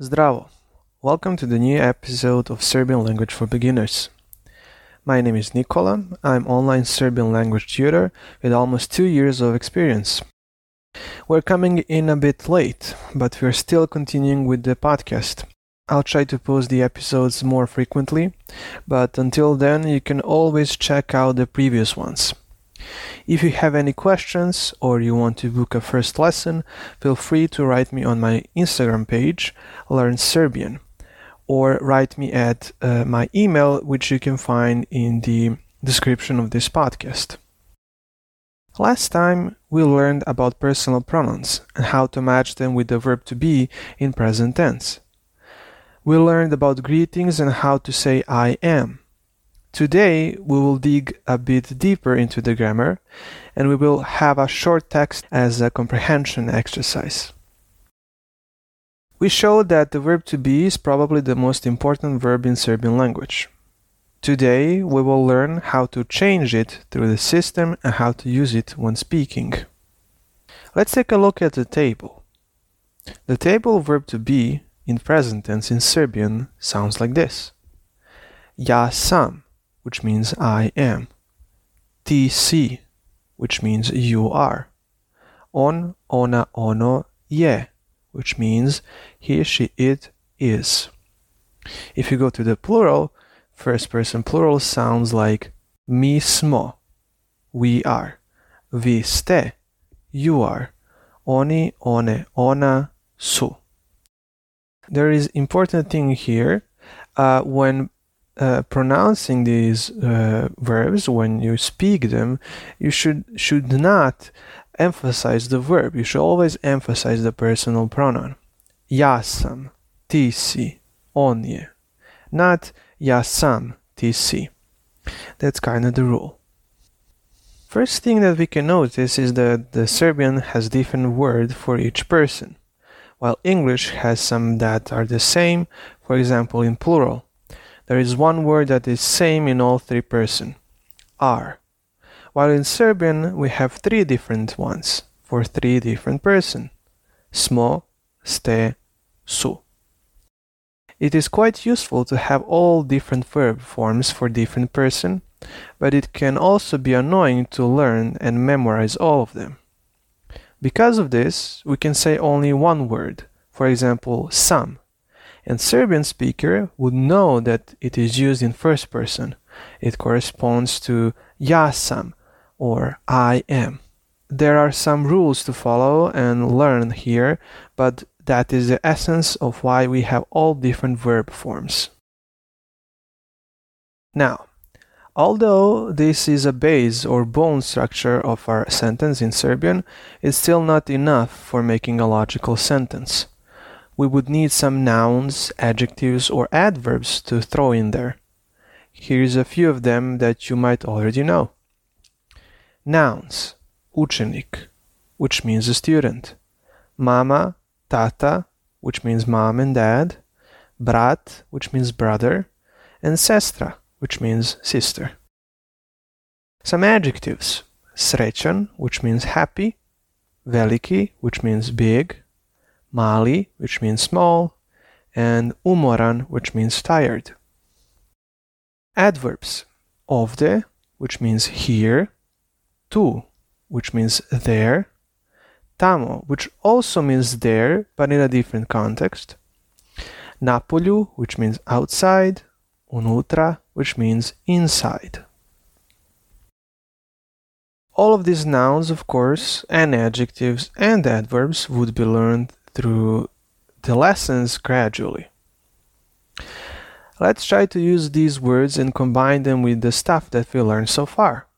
Zdravo! Welcome to the new episode of Serbian Language for Beginners. My name is Nikola. I'm online Serbian language tutor with almost two years of experience. We're coming in a bit late, but we're still continuing with the podcast. I'll try to post the episodes more frequently, but until then, you can always check out the previous ones. If you have any questions or you want to book a first lesson, feel free to write me on my Instagram page, Learn Serbian, or write me at uh, my email, which you can find in the description of this podcast. Last time we learned about personal pronouns and how to match them with the verb to be in present tense. We learned about greetings and how to say I am. Today we will dig a bit deeper into the grammar and we will have a short text as a comprehension exercise. We showed that the verb to be is probably the most important verb in Serbian language. Today we will learn how to change it through the system and how to use it when speaking. Let's take a look at the table. The table verb to be in present tense in Serbian sounds like this. Ja sam, which means I am. Si, which means you are. On, ona, ono, je, which means he, she, it is. If you go to the plural, first person plural sounds like mi smo, we are. Vi ste, you are. Oni, one, ona, su. There is important thing here uh, when uh, pronouncing these uh, verbs when you speak them you should should not emphasize the verb. You should always emphasize the personal pronoun. Ja sam ti si on not ja sam ti si that's kind of the rule. First thing that we can notice is that the serbian has different word for each person while english has some that are the same for example in plural there is one word that is same in all three person, are. While in Serbian we have three different ones for three different person. Smo, ste, su. It is quite useful to have all different verb forms for different person, but it can also be annoying to learn and memorize all of them. Because of this, we can say only one word, for example, sam, and Serbian speaker would know that it is used in first person. It corresponds to ja sam or I am. There are some rules to follow and learn here, but that is the essence of why we have all different verb forms. Now, although this is a base or bone structure of our sentence in Serbian, it's still not enough for making a logical sentence we would need some nouns, adjectives, or adverbs to throw in there. Here's a few of them that you might already know. Nouns Učenik, which means a student. Mama, tata, which means mom and dad. Brat, which means brother. And sestra, which means sister. Some adjectives Srećan, which means happy. Veliki, which means big mali, which means small, and umoran, which means tired. Adverbs. Ovde, which means here, tu, which means there, tamo, which also means there, but in a different context, napolju, which means outside, unutra, which means inside. All of these nouns, of course, and adjectives and adverbs would be learned through the lessons gradually. Let's try to use these words and combine them with the stuff that we learned so far.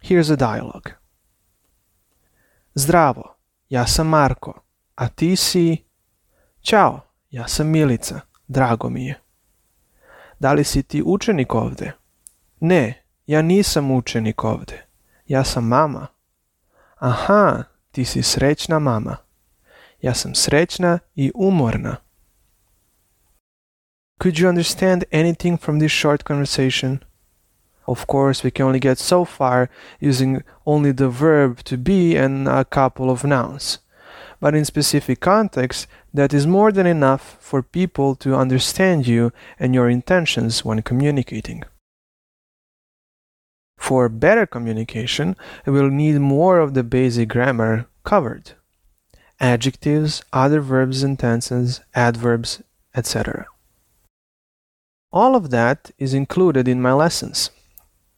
Here's a dialogue. Zdravo, ja sam Marko, a ti si... Ćao, ja sam Milica, drago mi je. Da li si ti učenik ovde? Ne, ja nisam učenik ovde. Ja sam mama. Aha, ti si srećna mama. Ja sam srećna i umorna. Could you understand anything from this short conversation? Of course, we can only get so far using only the verb to be and a couple of nouns. but in specific contexts, that is more than enough for people to understand you and your intentions when communicating. For better communication, we'll need more of the basic grammar covered adjectives, other verbs and tenses, adverbs, etc. All of that is included in my lessons.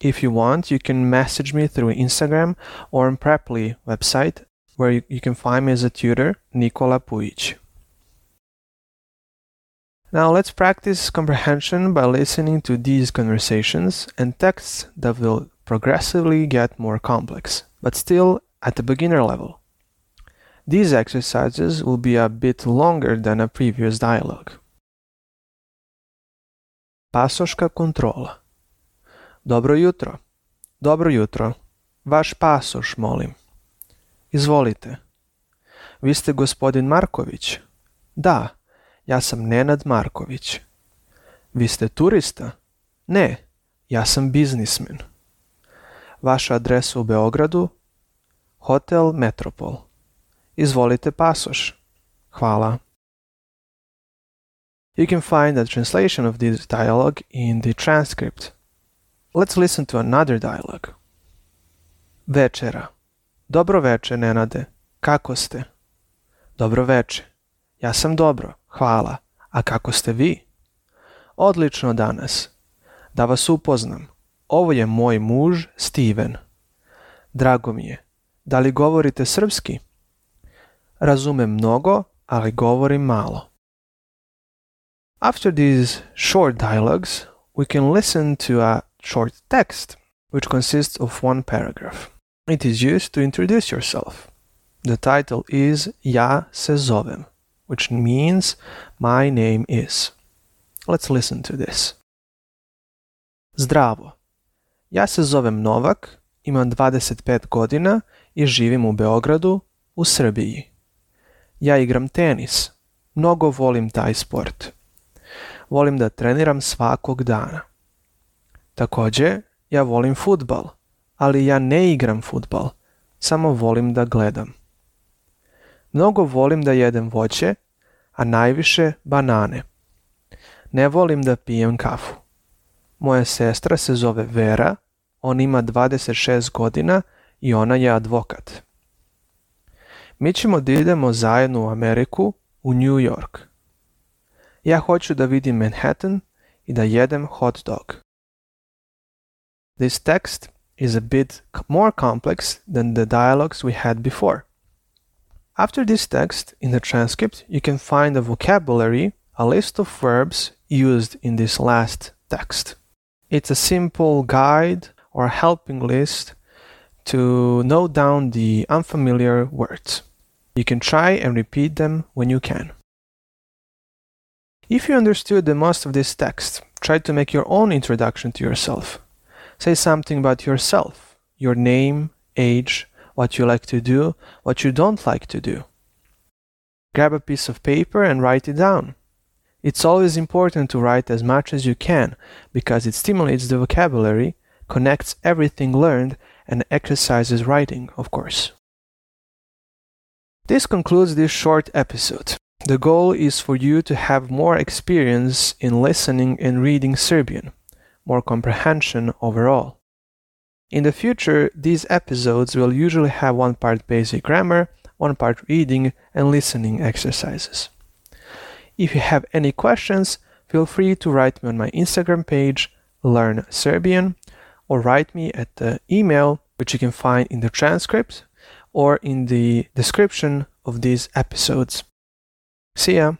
If you want, you can message me through Instagram or on Preply website, where you, you can find me as a tutor, Nikola Pujic. Now let's practice comprehension by listening to these conversations and texts that will progressively get more complex, but still at the beginner level. These exercises will be a bit longer than a previous dialogue. Pasoška kontrola Dobro jutro. Dobro jutro. Vaš pasoš, molim. Izvolite. Vi ste gospodin Marković? Da, ja sam Nenad Marković. Vi ste turista? Ne, ja sam biznismen. Vaša adresa u Beogradu? Hotel Metropol. Izvolite pasoš. Hvala. You can find a translation of this dialogue in the transcript. Let's listen to another dialogue. Večera. Dobro veče, Nenade. Kako ste? Dobro veče. Ja sam dobro, hvala. A kako ste vi? Odlično danas. Da vas upoznam. Ovo je moj muž, Steven. Drago mi je. Da li govorite srpski? Razumem mnogo, ali govorim malo. After these short dialogues, we can listen to a short text, which consists of one paragraph. It is used to introduce yourself. The title is Ja se zovem, which means my name is. Let's listen to this. Zdravo. Ja se zovem Novak, imam 25 godina i živim u Beogradu, u Srbiji. Ja igram tenis. Mnogo volim taj sport. Volim da treniram svakog dana. Također, ja volim futbal, ali ja ne igram futbal, samo volim da gledam. Mnogo volim da jedem voće, a najviše banane. Ne volim da pijem kafu. Moja sestra se zove Vera, on ima 26 godina i ona je advokat. Mi ćemo da idemo zajedno u Ameriku, u New York. Ja hoću da vidim Manhattan i da jedem hot dog. This text is a bit more complex than the dialogues we had before. After this text, in the transcript, you can find a vocabulary, a list of verbs used in this last text. It's a simple guide or helping list to note down the unfamiliar words. You can try and repeat them when you can. If you understood the most of this text, try to make your own introduction to yourself. Say something about yourself, your name, age, what you like to do, what you don't like to do. Grab a piece of paper and write it down. It's always important to write as much as you can because it stimulates the vocabulary, connects everything learned, and exercises writing, of course. This concludes this short episode. The goal is for you to have more experience in listening and reading Serbian more comprehension overall. In the future, these episodes will usually have one part basic grammar, one part reading and listening exercises. If you have any questions, feel free to write me on my Instagram page, Learn Serbian, or write me at the email which you can find in the transcript or in the description of these episodes. See ya!